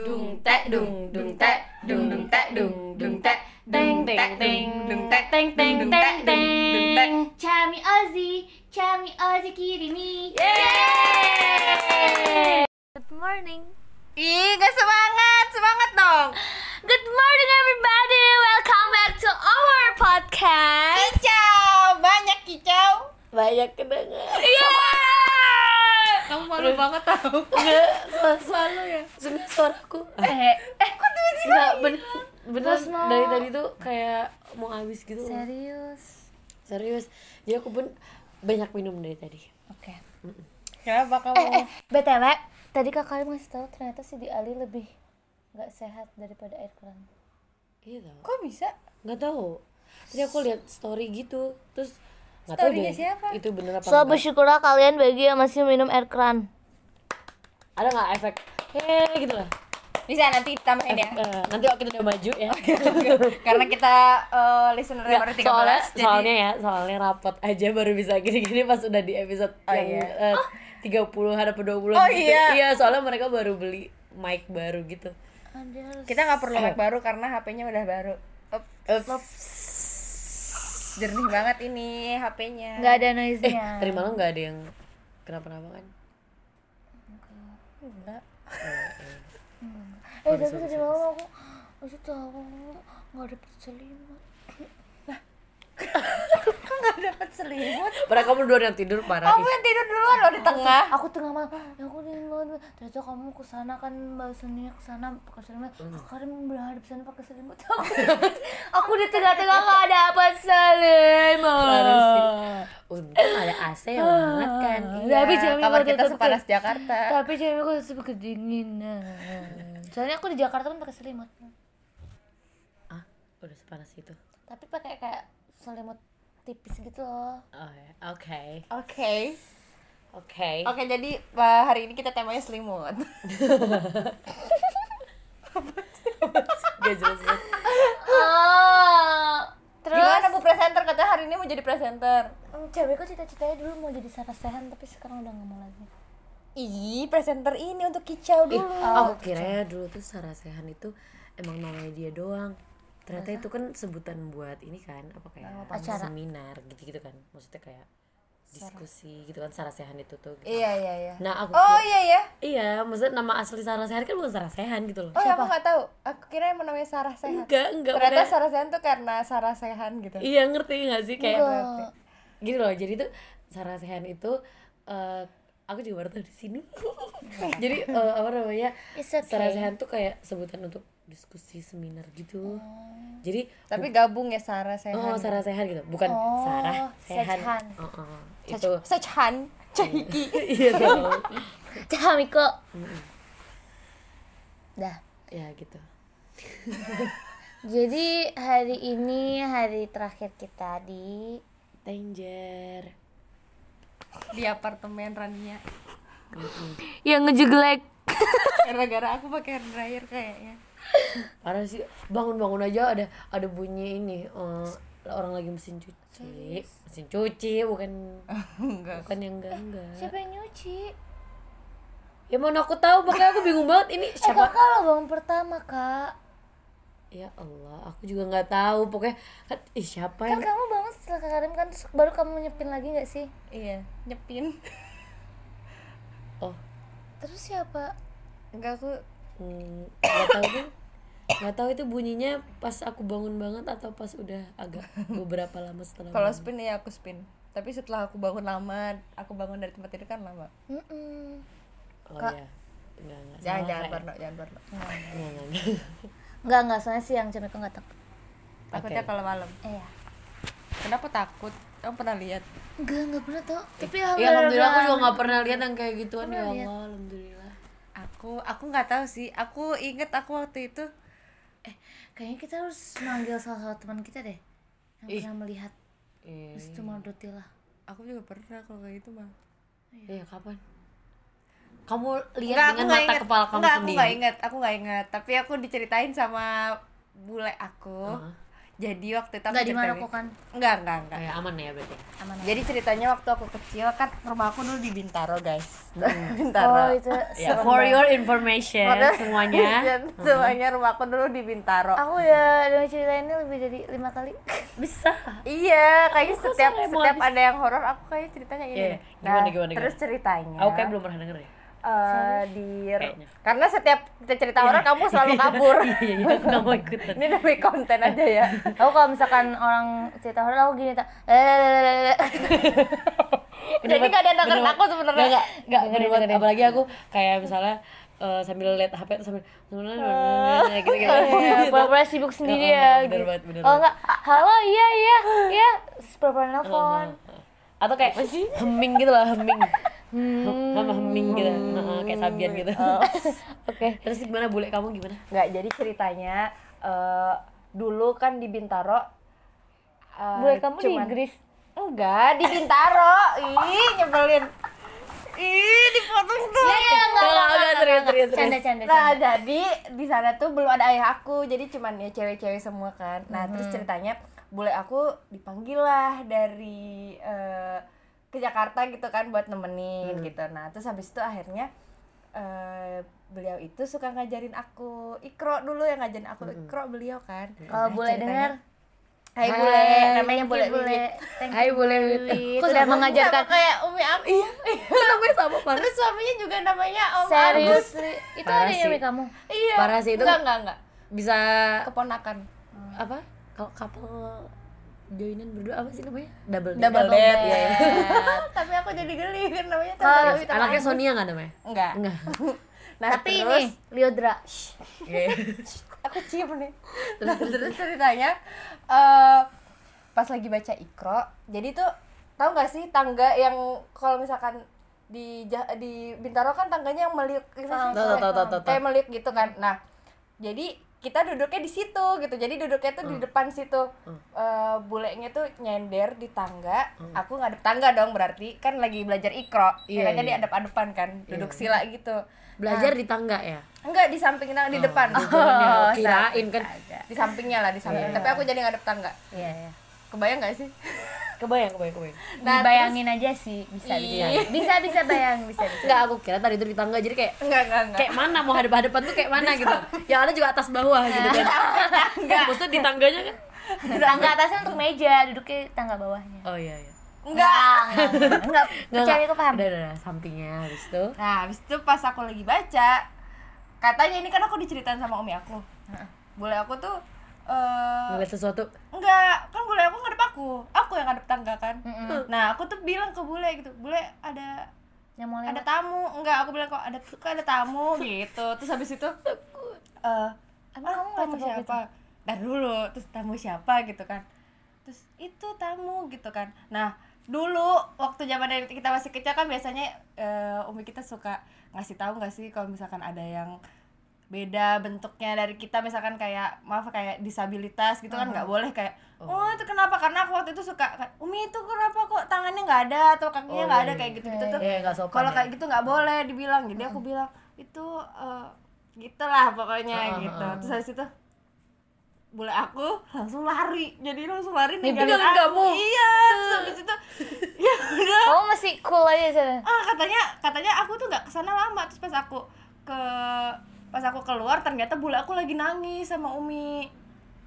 Dung tek dung dung tek dung dung tek dung dung tek Teng teng teng. dung tek teng teng dung tek dung dung tek. Chami Ozzy Chami Ozzy Kirimi Yeay! Good morning. Ih, gak semangat, semangat dong. Good morning everybody. Welcome back to our podcast. Kicau, banyak kicau. banyak kedengar Kamu malu banget tau. Enggak, sel- selalu ya? Sebenarnya suaraku. Eh, Eh, kok tiba-tiba? Enggak, bener Bener, Terus, dari tadi tuh kayak mau habis gitu. Serius? Serius. Jadi aku pun banyak minum dari tadi. Oke. Kenapa kamu? Eh, eh, BTW Tadi kakak ngasih tahu ternyata si Di Ali lebih nggak sehat daripada air keran Iya tau. Kok bisa? Nggak tahu. Tadi aku lihat story gitu. Terus nggak tahu deh siapa? Itu bener apa So enggak? bersyukurlah kalian bagi yang masih minum air keran. Ada nggak efek? Heee gitu lah. Bisa nanti tambahin ya. Eh, Nanti kita udah maju ya. Karena kita eh, listener baru 13 soalnya, jadi soalnya ya soalnya rapot aja baru bisa gini-gini pas udah di episode Oh, yang iya. eh, tiga puluh ada dua puluh Oh, gitu. iya. iya soalnya mereka baru beli mic baru gitu. Kita nggak perlu mic baru karena HP-nya udah baru. Up, Jernih banget ini HP-nya. nggak ada eh noise-nya tadi malam nggak ada yang kenapa-napa kan Enggak. eh tapi tadi malam aku aku tahu nggak dapet selimut Kok nggak dapet selimut? padahal kamu dua yang tidur parah Kamu yang tidur duluan loh di tengah. aku tengah malam. Ya aku dingin banget ternyata kamu ke sana kan bahasanya ke sana pakai selimut. Karim berhadap sana pakai selimut. Aku aku di tengah-tengah nggak dapat selimut. Parah sih. untung ada AC yang hangat kan. Iya, tapi Jamie kamar kita sepanas Jakarta. tapi cewek aku tetap kedinginan soalnya aku di Jakarta kan pakai selimut. Ah udah sepanas itu. Tapi pakai kayak selimut tipis gitu loh oh ya oke Oke. oke Oke, jadi uh, hari ini kita temanya selimut. gak jelas banget oh terus Gimana Bu presenter katanya hari ini mau jadi presenter. Hmm, cewekku cita-citanya dulu mau jadi Sarah Sehan tapi sekarang udah gak mau lagi Ih, presenter ini untuk kicau Ih, dulu. aku kira dulu tuh Sarah Sehan itu emang namanya dia doang. Ternyata itu kan sebutan buat ini kan apa kayak Acara. seminar gitu-gitu kan. Maksudnya kayak diskusi gitu kan Sarah Sehan itu tuh. gitu. Iya, iya, iya. Nah, aku Oh kira- iya ya. iya, maksudnya nama asli Sarah Sehan kan bukan Sarah Sehan gitu loh. Oh ya aku nggak tahu. Aku kira emang namanya Sarah Sehan. Enggak, enggak. Ternyata Sarah Sehan tuh karena Sarah Sehan gitu. Iya, ngerti gak sih kayak Enggak. gitu loh. Jadi tuh Sarah Sehan itu eh aku juga baru tahu di sini. Jadi eh, apa namanya? Okay. Sarah Sehan tuh kayak sebutan untuk diskusi seminar gitu. Jadi Tapi gabung ya Sarah Sehan. Oh, Sarah Sehan gitu. Bukan Oh, Sarah Sehan. Sehan. Oh, oh. Itu Sehan. Cahiki. iya dong. Camiko dah ya gitu. jadi hari ini hari terakhir kita di Danger. Di apartemen Rania. yang ngejeglek Gara-gara aku pakai hair dryer kayaknya. Parah sih. Bangun-bangun aja ada ada bunyi ini eh, orang lagi mesin cuci. Mesin cuci bukan Enggak. bukan yang enggak enggak. siapa yang nyuci Ya mana aku tahu makanya aku bingung banget ini eh siapa. kakak lo bangun pertama kak Ya Allah, aku juga nggak tahu. Pokoknya kan ih siapa kan yang kamu bangun setelah kakak Karim kan terus baru kamu nyepin lagi nggak sih Iya, nyepin. Oh, terus siapa Enggak aku mm, nggak tahu tuh. Nggak tahu itu bunyinya pas aku bangun banget atau pas udah agak beberapa lama setelah kalau spin ya aku spin. Tapi setelah aku bangun lama, aku bangun dari tempat tidur kan lama. Mm-mm. Oh iya. Enggak, enggak. Jangan jangan Parno, jangan Parno. Enggak, enggak, enggak. nggak nggak soalnya siang Camiko nggak takut Takutnya Oke. kalau malam. eh ya Kenapa takut? Kamu pernah lihat? nggak nggak pernah tau tapi Ya alhamdulillah aku juga nggak pernah lihat yang kayak gituan ya. Allah, alhamdulillah. Aku aku nggak tahu sih. Aku inget aku waktu itu eh kayaknya kita harus manggil salah satu teman kita deh yang Ih. pernah melihat Iya. itu Dotila aku juga pernah kalau kayak gitu mah. Iya, kapan? Kamu lihat Enggak, aku dengan mata inget. kepala kamu Enggak, aku sendiri. nggak inget. Aku nggak inget. Tapi aku diceritain sama bule aku. Heeh. Jadi waktu itu aku Nggak di Maroko kan? enggak enggak enggak Kayak aman ya berarti? Aman ya? jadi ceritanya waktu aku kecil kan rumah aku dulu di Bintaro guys. Oh Bintaro. Itu ya serem for banget. your information semuanya. semuanya rumah aku dulu di Bintaro. Aku udah dengar cerita ini lebih dari lima kali. Bisa. Iya kayaknya setiap setiap ada yang horor aku kayak ceritanya ini Iya, deh. gimana, gimana, terus gimana? ceritanya. Aku kayak belum pernah denger ya eh, di Kayaknya. karena setiap kita cerita horor kamu selalu kabur. Iya iya aku mau ikutan ini demi konten aja ya. Aku kalau misalkan orang cerita horor aku gini tak eh jadi nggak ada yang denger Bener- aku sebenarnya. Nggak, nggak, nggak, dengerin. apalagi aku kayak misalnya eh, sambil lihat HP tuh sambil gitu gitu. Iya, pura-pura sibuk sendiri ya. bener gitu. banget, bener Oh enggak, halo iya iya iya, pura-pura nelfon. atau kayak hemming gitu lah hemming sama hemming gitu Heeh, kayak sabian gitu Oke. terus gimana bule kamu gimana nggak jadi ceritanya eh, dulu kan di Bintaro eh, Buat kamu di cuman- Inggris. enggak di Bintaro ih nyebelin ih dipotong tuh Iya iya enggak enggak enggak, enggak, serius, enggak. serius, Canda canda Nah canda. jadi di sana tuh belum ada ayah aku jadi cuman ya cewek-cewek semua kan. Nah terus ceritanya bule aku dipanggil lah dari eh, ke Jakarta gitu kan buat nemenin gitu. Nah terus habis itu akhirnya eh, beliau itu suka ngajarin aku ikro dulu yang ngajarin aku ikro beliau kan. Kalau Nah, boleh dengar Hai Hai, bule, namanya bule bule. Hai bule Wiwit. Kok sudah mengajarkan Sama kayak umi aku. namanya sama Terus suaminya juga namanya Om Agus. Seriously, itu Parah ada yang kamu. Iya. Parah sih itu. Enggak, enggak, enggak. bisa Keponakan. apa kalau couple joinan berdua apa sih namanya double date. double Double date date. ya. Tapi aku jadi geli kan namanya sama anaknya Agus. Sonia nggak namanya Enggak. enggak Nah, Tapi terus ini Liodra. aku cium nih. Terus, terus ceritanya eh pas lagi baca Ikro, jadi tuh tahu nggak sih tangga yang kalau misalkan di di Bintaro kan tangganya yang meliuk gitu sih. Kayak meliuk gitu kan. Nah, jadi kita duduknya di situ gitu. Jadi duduknya tuh di depan situ. Eh, bulenya tuh nyender di tangga. Aku ngadep tangga dong berarti kan lagi belajar Ikro. Iya, Makanya iya. di adep-adepan kan, duduk sila gitu. belajar di tangga ya Enggak di samping tangga di depan. Oh, saat- kirain kan di sampingnya lah di samping. Tapi aku jadi ngadep tangga. Iya iya. Kebayang gak sih? Kebayang kebayang kebayang Nah, Dibayangin aja sih, bisa bisa. Iya. Bisa bisa bayang, bisa bisa. enggak aku kira tadi itu di tangga jadi kayak Enggak, enggak, enggak. kayak mana mau hadap hadapan tuh kayak mana gitu yang ada juga atas bawah gitu kan enggak maksudnya di tangganya kan Tangga atasnya untuk meja, duduknya tangga bawahnya. oh iya iya Enggak. Enggak, enggak. Nggak, nggak. itu paham. udah udah, udah sampingnya habis itu Nah, habis itu pas aku lagi baca, katanya ini kan aku diceritain sama umi aku. Boleh aku tuh eh ngeliat sesuatu enggak, kan bule aku ngadep aku. Aku yang ngadep tangga kan. Nah, aku tuh bilang ke bule gitu, "Bule, ada Yang mau ada tamu." Enggak, aku bilang kok ada kok ada tamu gitu. Terus habis itu eh Emang ah, kamu nggak tamu gitu? siapa? Dar dulu, terus tamu siapa gitu kan. Terus itu tamu gitu kan. Nah, dulu waktu zaman dari kita masih kecil kan biasanya eh, umi kita suka ngasih tahu nggak sih kalau misalkan ada yang beda bentuknya dari kita misalkan kayak maaf kayak disabilitas gitu kan nggak boleh kayak oh. Itu kenapa? Karena aku waktu itu suka umi itu kenapa kok tangannya nggak ada atau kakinya Oh, nggak iya, ada? iya. kayak gitu gitu tuh. Sopan kalau ya. kayak gitu nggak boleh dibilang. Jadi aku bilang itu eh, gitulah pokoknya Ah, ah, gitu. Terus habis itu bule aku langsung lari. Jadi langsung lari Ninggalin aku. kamu. iya. Terus habis itu ya udah. Kamu masih cool aja sana. ah katanya katanya aku tuh nggak ke sana lama. Terus pas aku ke pas aku keluar ternyata bule aku lagi nangis sama umi.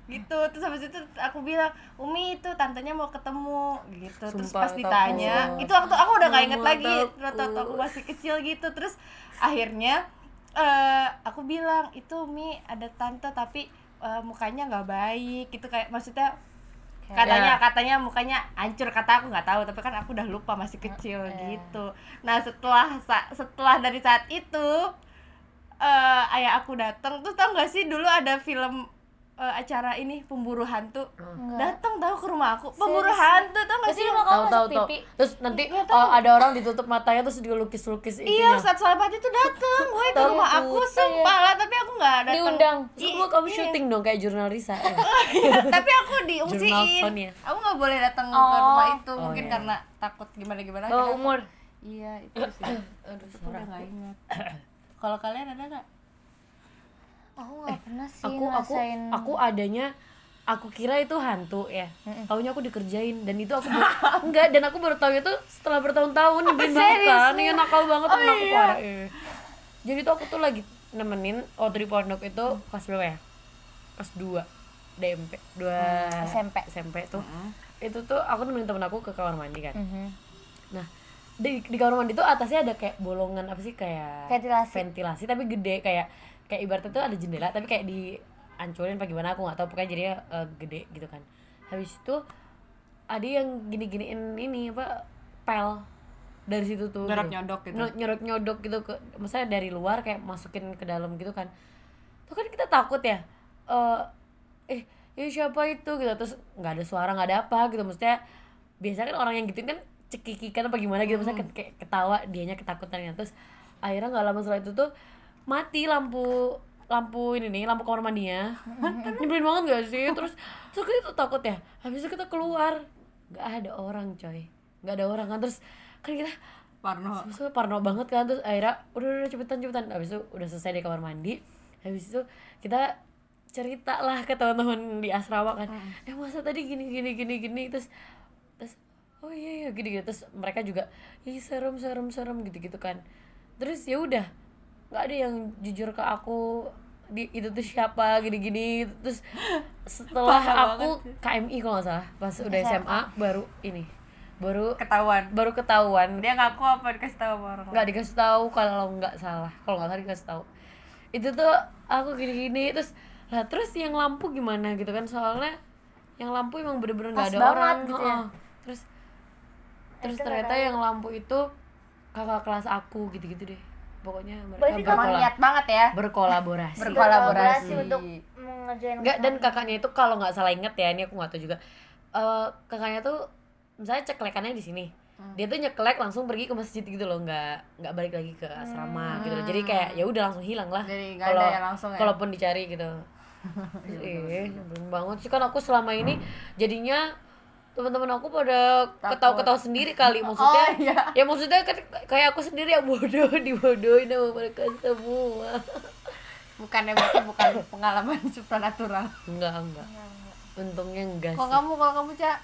Gitu. Terus habis itu aku bilang umi itu tantenya mau ketemu. Gitu. Terus Sumpah, pas ditanya takut. itu waktu aku udah gak inget lagi waktu waktu aku masih kecil gitu. Terus akhirnya eh aku bilang itu umi ada tante tapi eh, mukanya nggak baik. Gitu kayak maksudnya katanya Ya. katanya mukanya hancur kata aku nggak tahu tapi kan aku udah lupa masih kecil gitu. Nah setelah sa- setelah dari saat itu eh ayah aku datang tuh tau gak sih dulu ada film eh, acara ini pemburu hantu Enggak. datang tahu ke rumah aku pemburu Serius? hantu tau gak sih tahu tahu pipi. terus nanti Nggak tahu. uh, ada orang ditutup matanya terus dia lukis lukis Iya, saat Salapati itu datang, gue ke rumah aku sumpah lah, tapi aku nggak datang. Diundang. Terus kamu kamu syuting dong kayak jurnal Risa ya? Iya, tapi aku diungsiin. Sonia. Aku nggak boleh datang ke Oh. rumah itu, Oh, mungkin iya. karena takut gimana gimana. Bawa umur. Iya, itu sih. Aduh, aku udah nggak ingat. Kalau kalian ada nggak? Aku nggak pernah sih aku aku ngerasain. aku adanya aku kira itu hantu ya taunya aku dikerjain dan itu aku baru, enggak dan aku baru tahu itu setelah bertahun-tahun nyebelin banget kan iya nakal banget temen aku parah iya. jadi tuh aku tuh lagi nemenin waktu di pondok itu kelas berapa ya kelas 2 DMP 2 SMP. SMP tuh itu tuh aku nemenin temen aku ke kamar mandi kan Mhm. Nah, di, di kamar mandi tuh atasnya ada kayak bolongan apa sih kayak Ventilasi. ventilasi tapi gede kayak kayak ibaratnya tuh ada jendela tapi kayak dihancurin apa gimana aku nggak tahu pokoknya jadinya eh, gede gitu kan. Habis itu ada yang gini-giniin ini apa pel dari situ tuh Nyodok- gitu. nyodok gitu. Nyodok nyodok gitu ke misalnya dari luar kayak masukin ke dalam gitu kan tuh kan kita takut ya eh eh ya siapa itu gitu terus nggak ada suara nggak ada apa gitu maksudnya biasanya kan orang yang gituin kan cekikikan apa gimana gitu misalnya kayak ketawa dianya ketakutan ya terus akhirnya nggak lama setelah itu tuh mati lampu lampu ini nih lampu kamar mandinya. Nyebelin banget gak sih? Terus terus kita tuh takut ya habis itu kita keluar. Nggak ada orang coy. Nggak ada orang kan. Terus kan kita Parno. Gue parno banget kan. Terus akhirnya udah udah, cepetan cepetan. Habis itu udah selesai di kamar mandi. Habis itu kita cerita lah ke teman-teman di asrama kan. Eh masa tadi gini gini gini gini. Terus oh iya iya gini gitu terus mereka juga ih serem serem serem gitu gitu kan. Terus ya udah nggak ada yang jujur ke aku di itu tuh siapa gini gini terus setelah Parah aku KMI kalau nggak salah pas udah SMA baru ini baru ketahuan. baru ketahuan. Dia ngaku apa dikasih tahu orang nggak dikasih tahu kalau nggak salah. Kalau nggak salah dikasih tahu. Itu tuh aku gini-gini terus lah terus yang lampu gimana? Gitu kan soalnya yang lampu emang bener-bener nggak Pas ada banget orang. gitu ya. terus terus ternyata yang lampu itu kakak kelas aku gitu-gitu deh. Pokoknya mereka berkola- niat banget ya? berkolaborasi. Berkolaborasi. untuk mengerjain Enggak dan kakaknya itu kalau nggak salah inget ya ini aku nggak tahu juga. Eh kakaknya tuh misalnya ceklekannya di sini. Dia tuh nyeklek langsung pergi ke masjid gitu loh nggak nggak balik lagi ke asrama gitu. Loh jadi kayak ya udah langsung hilang lah. Jadi nggak ada Kalau- yang langsung ya? kalaupun dicari gitu. Eh banget sih. Kan aku selama ini jadinya teman-teman aku pada ketawa-ketawa sendiri kali maksudnya Oh, iya. ya maksudnya kan kayak aku sendiri yang bodoh dibodohin sama mereka semua. Bukannya berarti bukan pengalaman supranatural? Enggak enggak. Untungnya enggak kalau kamu kalau kamu cak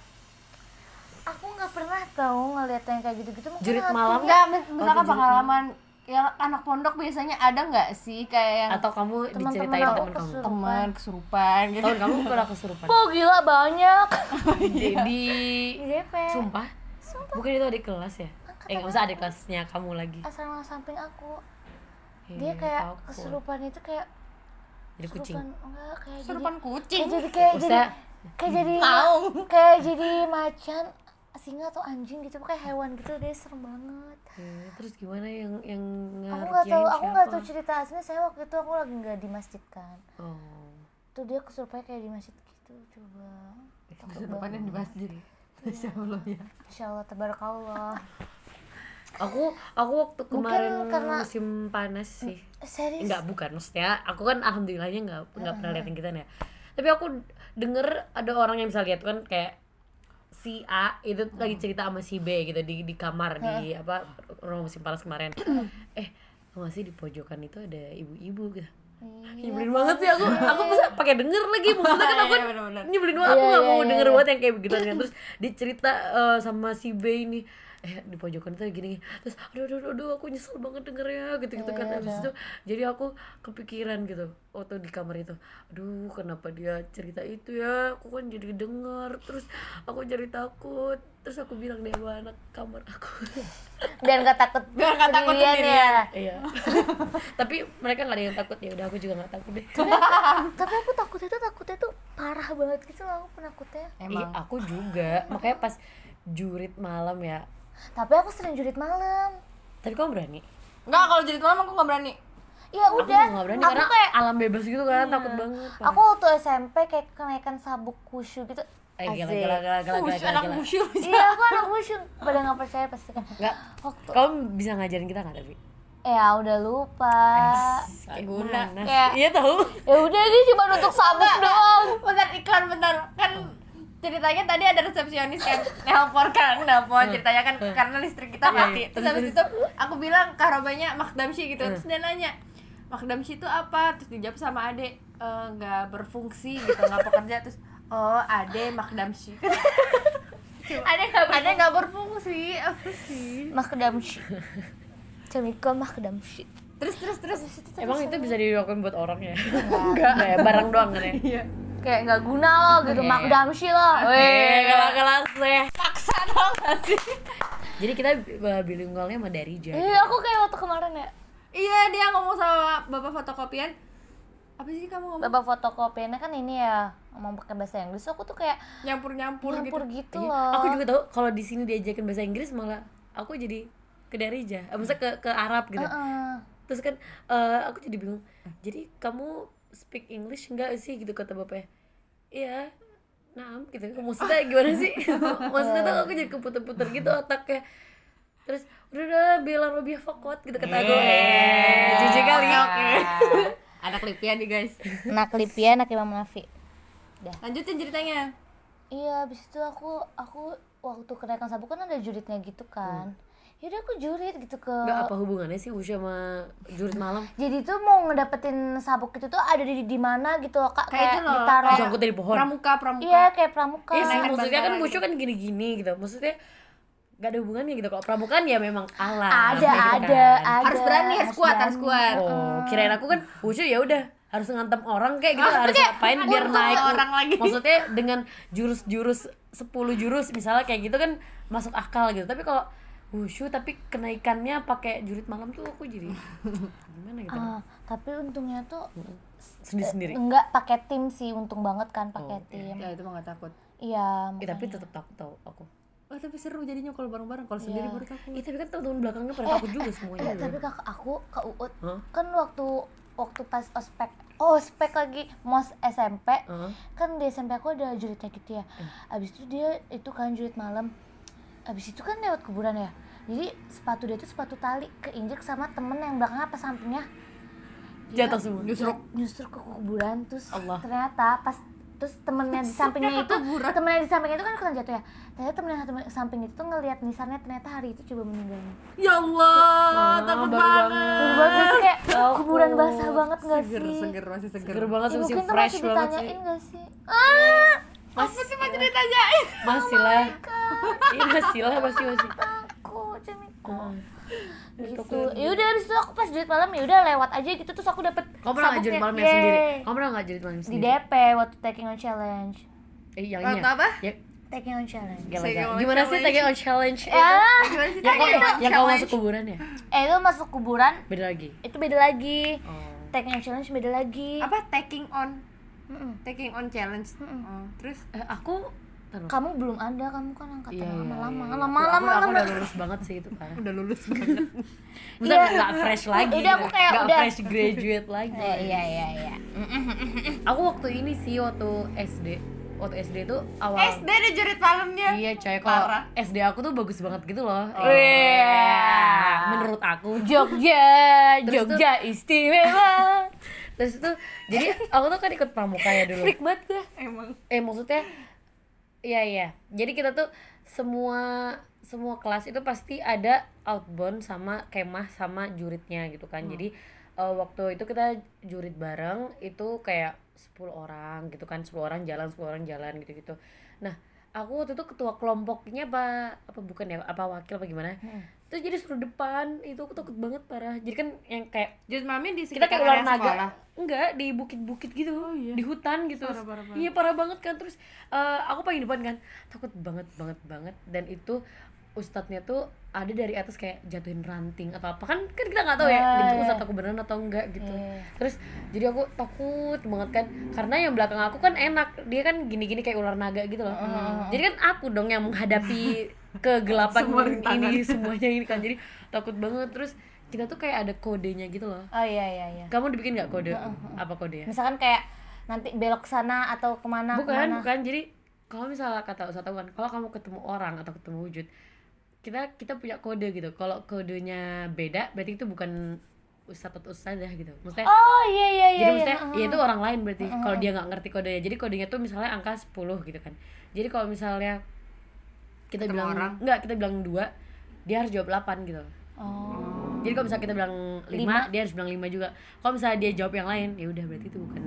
aku nggak pernah tahu ngeliat yang kayak gitu-gitu. Mungkin Jurit malam enggak mis- Oh, misalkan pengalaman yang anak pondok biasanya ada nggak sih kayak yang atau kamu Teman-teman diceritain aku? teman kamu? Kesurupan. teman kesurupan gitu. Tahun kamu pernah kesurupan? Oh gila banyak. Di, di di DP sumpah. Bukan itu adik kelas ya? Eh nggak usah adik kelasnya kamu lagi? Asrama samping aku. Ih, dia kayak takut. kesurupan itu kayak jadi kucing? kesurupan enggak kayak kesurupan jadi kucing? kayak jadi kayak jadi Usah. kayak jadi Mau. kayak jadi macan singa atau anjing gitu kayak hewan gitu deh serem banget. Eh, terus gimana yang yang aku nggak tahu aku nggak tahu cerita aslinya. Saya waktu itu aku lagi nggak di masjid kan. Oh. Tuh dia kesurupannya kayak di masjid gitu coba. Kesurupannya di masjid. Masya Allah ya. Insya Allah tabarakallah. Aku aku waktu Mungkin kemarin karena- musim panas sih. Eh, serius? Enggak bukan maksudnya aku kan alhamdulillahnya nggak nggak pernah liatin kita ya tapi aku denger ada orang yang bisa lihat kan kayak si A itu lagi cerita sama si B gitu di di kamar di apa ruang musim panas kemarin. Eh gak sih di pojokan itu ada ibu-ibu gitu. Iya, nyebelin banget sih aku. aku bisa pakai denger lagi maksudnya kan aku Iya, nyebelin banget. Aku Iya, nggak iya, mau iya, denger iya. banget yang kayak begitu. Kan terus dicerita eh, sama si B ini eh di pojokan itu gini terus aduh aduh aduh, aduh aku nyesel banget dengernya gitu gitu kan. Iya, habis itu jadi aku kepikiran gitu waktu di kamar itu aduh kenapa dia cerita itu ya? Aku kan jadi denger. Terus aku jadi takut. Terus aku bilang deh anak kamar aku. Biar nggak takut Biar nggak takut sendirian ya. Iya. Tapi mereka nggak ada yang takut. Ya udah aku juga nggak takut deh. Tapi aku takutnya tuh takutnya tuh parah banget gitu loh aku penakutnya. Iya, aku juga. Makanya pas jurit malam ya tapi aku sering jurit malam. Tapi kamu berani? Enggak, kalau jadi malam aku nggak berani. Ya aku udah nggak berani aku karena kayak alam bebas gitu kan takut banget. Aku waktu SMP kayak kenaikan sabuk kusyu gitu. Eh gila gila gila gila gila gila, anak iya aku anak kusyu pada nggak percaya pasti kan. Nggak. Waktu kamu bisa ngajarin kita nggak tapi ya udah lupa. Kayak guna. iya tahu. Ya udah ini cuma untuk sabuk doang. Bentar iklan bentar. Kan ceritanya tadi ada resepsionis kan? Nelpon kan nelpon. Ceritanya kan karena listrik kita Iya, mati. Iya. terus habis itu aku bilang karobanya makdamsi gitu. Terus dia nanya makdamsi itu apa? Terus dijawab sama adek "Eh, nggak berfungsi gitu nggak bekerja. Terus oh ade makdamsi ada nggak ada nggak berfungsi. Apa sih? Makdamshi Camiko makdamshi terus terus terus. Emang itu bisa dilakukan buat orang ya? Enggak. ya, barang doang kan ya? Iya kayak nggak guna loh gitu makdamshi loh Eh, Weh. kelas kelas ya. paksa dong sih Jadi kita uh, bilingualnya Eh, Jaya. aku kayak waktu kemarin ya iya dia ngomong sama bapak fotokopian apa sih kamu ngomong Bapak fotokopiannya kan ini ya ngomong pakai bahasa Inggris aku tuh kayak nyampur nyampur, nyampur gitu gitu, Iya, loh Aku juga tahu kalau di sini diajakin bahasa Inggris malah aku jadi ke Darija. Eh, maksudnya ke ke Arab gitu. Heeh. Terus kan eh, aku jadi bingung. Jadi kamu speak English enggak sih gitu kata bapaknya. Iya. Nah, gitu. Maksudnya gimana sih? Maksudnya tuh aku jadi keputer-puter gitu otaknya. Terus udah udah bilang lebih fakot gitu kata aku. Eh, jijik kali oke. ada klipnya nih guys anak Lipia anak Imam Nafi lanjutin ceritanya iya habis itu aku aku waktu kenaikan sabuk kan ada juritnya gitu kan yaudah aku jurit gitu ke Enggak apa hubungannya sih Usha sama jurit malam? jadi tuh mau ngedapetin sabuk itu tuh ada di di mana gitu loh kak kayak itu loh ditaruh kayak Sangkut dari pohon. pramuka pramuka iya kayak pramuka Iya sih, maksudnya kan Musho kan gini-gini gitu. Maksudnya gak ada hubungannya gitu. Kalau pramukaan ya memang alam. ada gitu ada kan. ada harus berani harus kuat harus kuat Oh, kirain aku kan Musho ya udah harus ngantem orang kayak gitu harus ngapain biar naik orang lagi. maksudnya dengan jurus-jurus 10 jurus misalnya kayak gitu kan masuk akal gitu tapi kalau wushu tapi kenaikannya pakai jurit malam tuh aku jadi gimana gitu? Ah, tapi untungnya tuh sendiri-sendiri enggak pakai tim sih untung banget kan pakai Oh, tim. Ya itu mah gak takut. Iya Eh, tapi tetap takut tau aku. Oh tapi seru jadinya kalau bareng-bareng. Kalau sendiri Iya. baru takut Ih, tapi kan teman-teman belakangnya pada takut juga semuanya. Eh, tapi kakak aku ke Uut Hah? kan waktu waktu pas ospek oh ospek lagi mos SMP Hah? kan di SMP aku ada juritnya gitu ya. Abis itu dia itu kan jurit malam abis itu kan lewat kuburan ya. Jadi sepatu dia tuh sepatu tali keinjek sama temen yang belakangnya apa sampingnya. Jatuh semua. justru nyusur ke kuburan terus Allah. ternyata pas terus temennya di sampingnya itu temennya di sampingnya itu kan ikutan jatuh ya. Ternyata temen yang temen samping itu tuh ngelihat nisannya ternyata hari itu coba meninggalnya. Ya Allah takut baru banget. banget. Sih kayak kuburan basah banget gak seger sih? seger masih seger. Seger banget Ya, sih masih mungkin tuh fresh masih banget sih. ditanyain gak sih? Ah apa sih mau ditanyain masih lah iya masih lah masih masih aku cemiko Heeh. gitu. Ya udah habis itu aku pas jurit malam ya udah lewat aja gitu terus aku dapet kamu pernah jurit sabuknya. malam yang sendiri? Kamu pernah nggak jurit malam di sendiri? DP waktu taking on challenge. Eh yang Waktu ini ya? apa? ya. Taking on challenge. Gila, gila. gimana sih taking on challenge? ya gimana sih yang Taking on yang challenge? masuk kuburan ya? Eh itu masuk kuburan beda lagi? itu beda lagi. Oh. Taking on challenge beda lagi. Apa? Taking on Mm-mm. taking on challenge. Oh, terus? Eh, aku Taruh. kamu belum ada kamu kan angkatan Iya, iya, lama-lama. iya. lama Aku- lama aku, aku lama udah lulus banget sih itu parah udah lulus banget. Maksudnya Iya. nggak fresh lagi. Udah, aku kayak nggak udah- fresh graduate lagi. Eh, iya iya iya. Aku waktu ini sih waktu SD waktu SD tuh awal SD ada jurit malamnya iya coy kalau. SD aku tuh bagus banget gitu loh. Iya. menurut aku. Jogja Terus Jogja istimewa terus itu jadi aku tuh kan ikut pramuka ya dulu. Freak banget gue emang. Eh maksudnya iya iya. Jadi kita tuh semua semua kelas itu pasti ada outbound sama kemah sama juritnya gitu kan. Jadi eh, waktu itu kita jurit bareng itu kayak 10 orang gitu kan. 10 orang jalan 10 orang jalan gitu gitu nah aku waktu itu ketua kelompoknya apa apa bukan ya? Apa wakil apa gimana terus jadi suruh depan. Itu aku takut banget parah. Jadi kan yang kayak jurit malamnya di kita sekitar kayak ular naga sekolah. enggak di bukit-bukit gitu di hutan gitu. Parah, parah, parah. iya parah banget kan. Terus eh, aku paling depan kan. Takut banget banget banget. Dan itu ustadznya tuh ada dari atas kayak jatuhin ranting atau apa kan kan kita nggak tahu ya Ah, itu iya. ustadz aku beneran atau enggak gitu. Iya. terus jadi aku takut banget kan. Karena yang belakang aku kan enak. Dia kan gini-gini kayak ular naga gitu loh. Jadi kan aku dong yang menghadapi kegelapan Semua ini semuanya ini kan. Jadi takut banget. Terus kita tuh kayak ada kodenya gitu loh. Oh iya iya iya. Kamu dibikin nggak kode? Apa kode ya misalkan kayak nanti belok sana atau ke mana bukan ke mana. bukan. Jadi kalau misalnya kata ustadz kan kalau kamu ketemu orang atau ketemu wujud kita kita punya kode gitu. Kalau kodenya beda berarti itu bukan ustadz atau ustadzah gitu. Maksudnya oh iya iya iya jadi iya. maksudnya ya itu orang lain berarti. Kalau dia nggak ngerti kodenya. Jadi kodenya tuh misalnya angka 10 gitu kan. Jadi kalau misalnya kita Ketemu bilang orang. enggak kita bilang dua dia harus jawab 8 gitu oh jadi kalau misalnya kita bilang 5 Lima. dia harus bilang 5 juga kalau misalnya dia jawab yang lain ya udah berarti itu bukan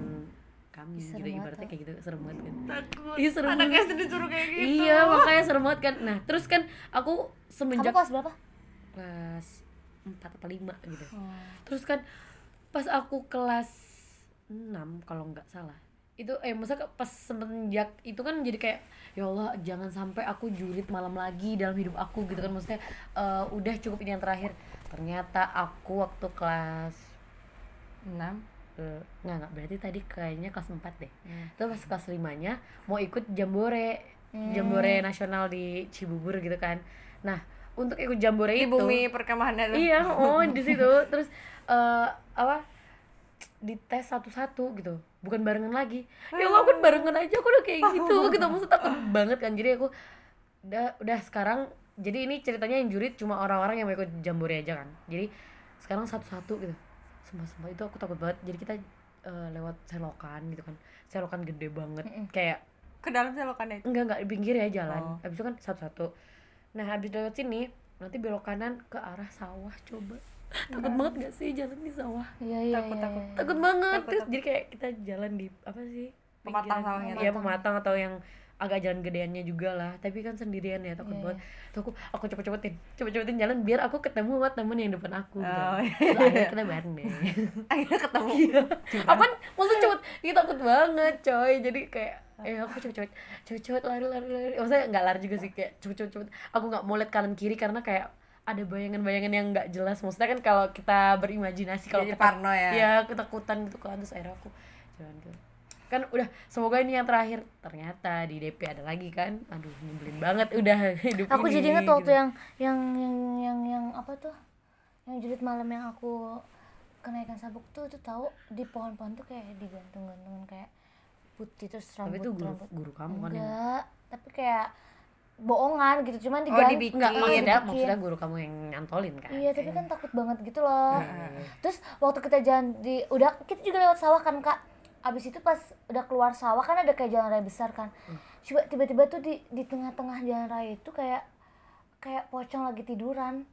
kami Serem gitu ibaratnya tuh. kayak gitu serem banget kan takut Ih, serem anak banget. SD disuruh kayak gitu iya makanya serem banget kan nah terus kan aku kamu semenjak kelas berapa kelas 4 atau 5 gitu Oh. terus kan pas aku kelas 6 kalau nggak salah itu eh masa pas semenjak itu kan jadi kayak ya Allah jangan sampai aku julid malam lagi dalam hidup aku gitu kan. Maksudnya eh, udah cukup ini yang terakhir. Ternyata aku waktu kelas enam eh, nggak nggak berarti tadi kayaknya kelas 4 deh. Itu pas kelas 5 nya mau ikut jambore jambore nasional di Cibubur gitu kan. Nah untuk ikut jambore di itu bumi perkemahan itu. Iya oh di situ. Terus eh apa di tes satu-satu gitu bukan barengan lagi. Ya Allah kan barengan aja aku udah kayak gitu. Gitu maksud takut banget kan. Jadi aku udah udah sekarang jadi ini ceritanya yang jurit cuma orang-orang yang mau ikut jambore aja kan. Jadi sekarang satu-satu gitu. Sumpah sumpah itu aku takut banget. Jadi kita eh, lewat selokan gitu kan. Selokan gede banget. Kayak ke dalam selokannya? Itu enggak enggak di pinggir ya jalan. Oh. habis itu kan satu-satu. Nah habis lewat sini nanti belok kanan ke arah sawah coba takut banget gak sih jalan di sawah? Iya iya Takut, iya, takut. iya. takut banget. Takut, terus takut. jadi kayak kita jalan di apa sih? Pematang sawahnya iya tuh. pematang atau yang agak jalan gedeannya juga lah. Tapi kan sendirian ya takut Iya, banget. tuh aku aku cepet-cepetin. Cepet-cepetin jalan biar aku ketemu sama temen yang depan aku gitu. Oh, iya. Terus akhirnya kita bareng deh. Akhirnya ketemu. Apa kan maksudnya cepet. Kita takut banget coy. Jadi kayak eh aku cepet-cepet cepet-cepet lari lari lari. Maksudnya nggak lari juga sih kayak cepet-cepet cepet. aku nggak mau lihat kanan kiri karena kayak ada bayangan-bayangan yang nggak jelas. Maksudnya kan kalau kita berimajinasi kalau kita parno ya. ya ketakutan gitu kan terus akhirnya aku jalan gitu kan udah semoga ini yang terakhir. Ternyata di DP ada lagi kan? Aduh nyebelin banget udah hidup aku ini, jadi inget waktu gitu. yang yang yang yang yang apa tuh? Yang julid malam yang aku kenaikan sabuk tuh tuh tahu di pohon-pohon tuh kayak digantung-gantungan kayak putih terus tapi rambut itu guru rambut. guru kamu kan yang enggak tapi kayak bohongan gitu cuman Oh, digantung dibikin. enggak maksudnya dibikin. maksudnya guru kamu yang nyantolin kan iya tapi kan takut banget gitu loh Iya. terus waktu kita jalan di udah kita juga lewat sawah kan kak abis itu pas udah keluar sawah kan ada kayak jalan raya besar kan Hmm. coba tiba-tiba tuh di di tengah-tengah jalan raya itu kayak kayak pocong lagi tiduran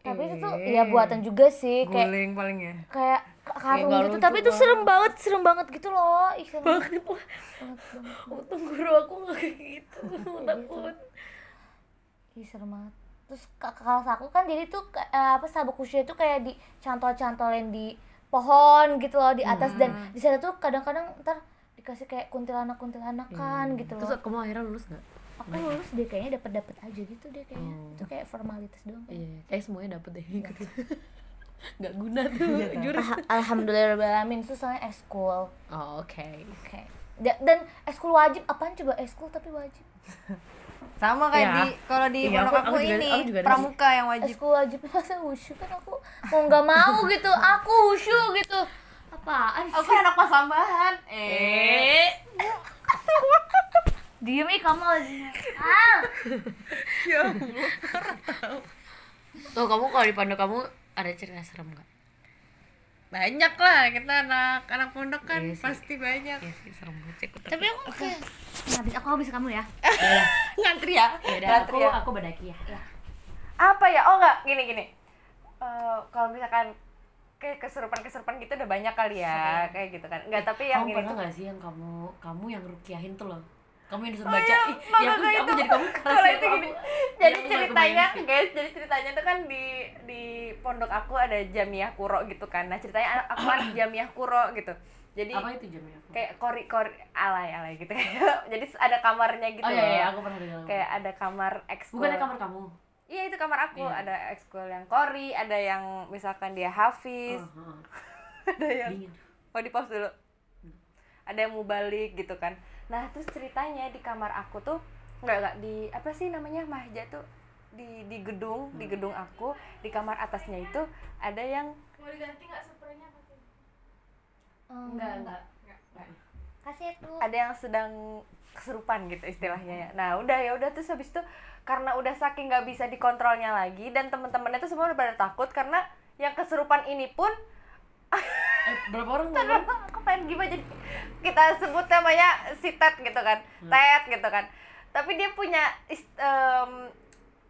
tapi itu tuh ya buatan juga sih kayak guling paling ya? kayak karung gitu. Tapi itu serem banget serem banget gitu loh. Ih, serem banget. untung guru aku nggak kayak gitu. Takut. Ih, serem banget. Terus kelas aku kan jadi tuh eh, apa sabuk khusyuk itu kayak dicantol-cantolin di pohon gitu loh di atas. Dan Hmm. di sana tuh kadang-kadang ntar dikasih kayak kuntilanak-kuntilanakan gitu terus loh. kamu akhirnya lulus nggak aku lulus deh kayaknya dapat dapat aja gitu deh kayaknya. Oh. itu kayak formalitas doang kayaknya. iya kayak semuanya dapet deh. Gitu nggak guna tuh jurus. Ah, Alhamdulillahirobbilalamin itu soalnya eskul. Oh oke. Oke. Da- dan eskul wajib apaan coba eskul tapi wajib? Sama kayak Iya. di kalau di Iya, pondok aku- aku, aku juga- ini aku juga pramuka yang wajib. Eskul wajib. Masa wushu kan aku mau nggak mau gitu. Aku wushu gitu. Apaan aku anak pasambahan. Eh diem ih kamu ah tuh kamu kalau di pondok kamu ada cerita serem nggak? Banyak lah kita anak anak pondok kan Iya sih. pasti banyak. Iya sih serem banget aku tapi aku kayak habis aku habis kamu ya. Yaudah, ngantri ya? Yaudah ngantri aku ya? aku badaki ya. Apa ya? Oh enggak gini gini. Eh, kalau misalkan kayak kesurupan kesurupan gitu udah banyak kali ya kayak gitu kan. Enggak tapi yang kamu ini pernah tuh nggak sih yang kamu kamu yang rukiahin tuh loh kamu yang disuruh Oh baca. iya, Ih, nggak, ya aku, nggak, aku itu. jadi kamu kalau ya, itu aku- gini. Aku- jadi aku nggak ceritanya guys jadi ceritanya tuh kan di di pondok aku ada jamiah kuro gitu kan. Nah ceritanya aku kan jamiah kuro gitu. Jadi apa itu jamnya aku kayak kori kori alay alay gitu. Jadi ada kamarnya gitu oh iya iya aku pernah dengar. Kayak ada kamar ekskul. Bukan kamar kamu? Iya itu kamar aku. Iya. ada ekskul yang kori ada yang misalkan dia hafiz. Oh, oh. ada yang dingin. oh di pause dulu. Ada yang mau balik gitu kan nah terus ceritanya di kamar aku tuh nggak nggak di apa sih namanya mahja tuh di di gedung di gedung aku di kamar atasnya itu ada yang enggak enggak kasih aku ada yang sedang kesurupan gitu istilahnya ya. Nah udah ya udah terus habis itu karena udah saking nggak bisa dikontrolnya lagi dan teman-temannya tuh semua udah pada takut karena yang kesurupan ini pun eh, berapa orang berapa orang? aku pengen gimana jadi kita sebut namanya si Ted gitu kan. Ted gitu kan. Tapi dia punya em,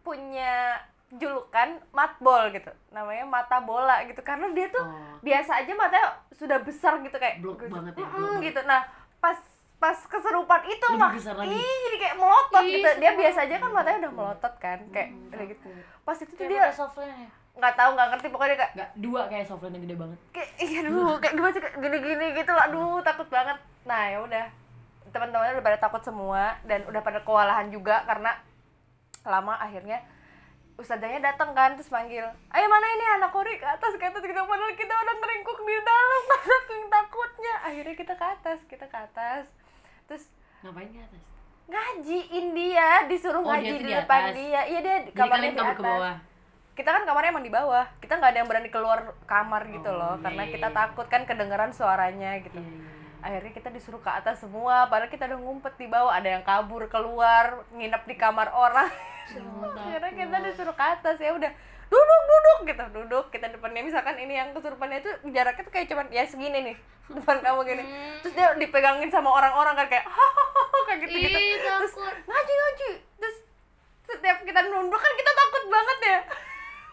punya julukan matbol gitu. Namanya mata bola gitu. Karena dia tuh Oh. biasa aja matanya sudah besar gitu kayak Blok banget ya, banget. gitu. nah pas pas keserupan itu Lebih mah besar lagi. ih jadi kayak melotot Ih, gitu dia biasa aja kan matanya udah melotot kan kayak udah gitu. Pas itu tuh Kayak dia ya nggak tahu nggak ngerti pokoknya dia kayak Nggak, dua kayak softline yang gede banget. Kayak iya aduh kayak gimana sih gini-gini gitu lah aduh takut banget. Nah ya udah. Teman-temannya udah pada takut semua dan udah pada kewalahan juga karena lama akhirnya ustazahnya datang kan terus manggil ayo mana ini? Anak kori ke atas ke atas gitu. Padahal kita udah ngeringkuk di dalam saking takutnya. Akhirnya kita ke atas kita ke atas. Terus ngapain ke atas? ngajiin dia disuruh Oh, dia ngaji tuh di di depan dia. Iya dia kamarnya di atas ke bawah kita kan kamarnya emang di bawah. Kita nggak ada yang berani keluar kamar gitu Oh, loh karena iya, kita iya. takut kan kedengeran suaranya gitu. Iya. akhirnya kita disuruh ke atas semua padahal kita udah ngumpet di bawah. Ada yang kabur keluar nginep di kamar orang. Akhirnya kita disuruh ke atas ya udah duduk duduk gitu. Duduk kita depannya. Misalkan ini yang kesurupannya itu jaraknya tuh kayak cuman ya segini nih depan kamu gini. Terus dia dipegangin sama orang-orang kan kayak kayak gitu gitu Ih, terus ngaji ngaji. Terus setiap kita nunduk kan kita takut banget ya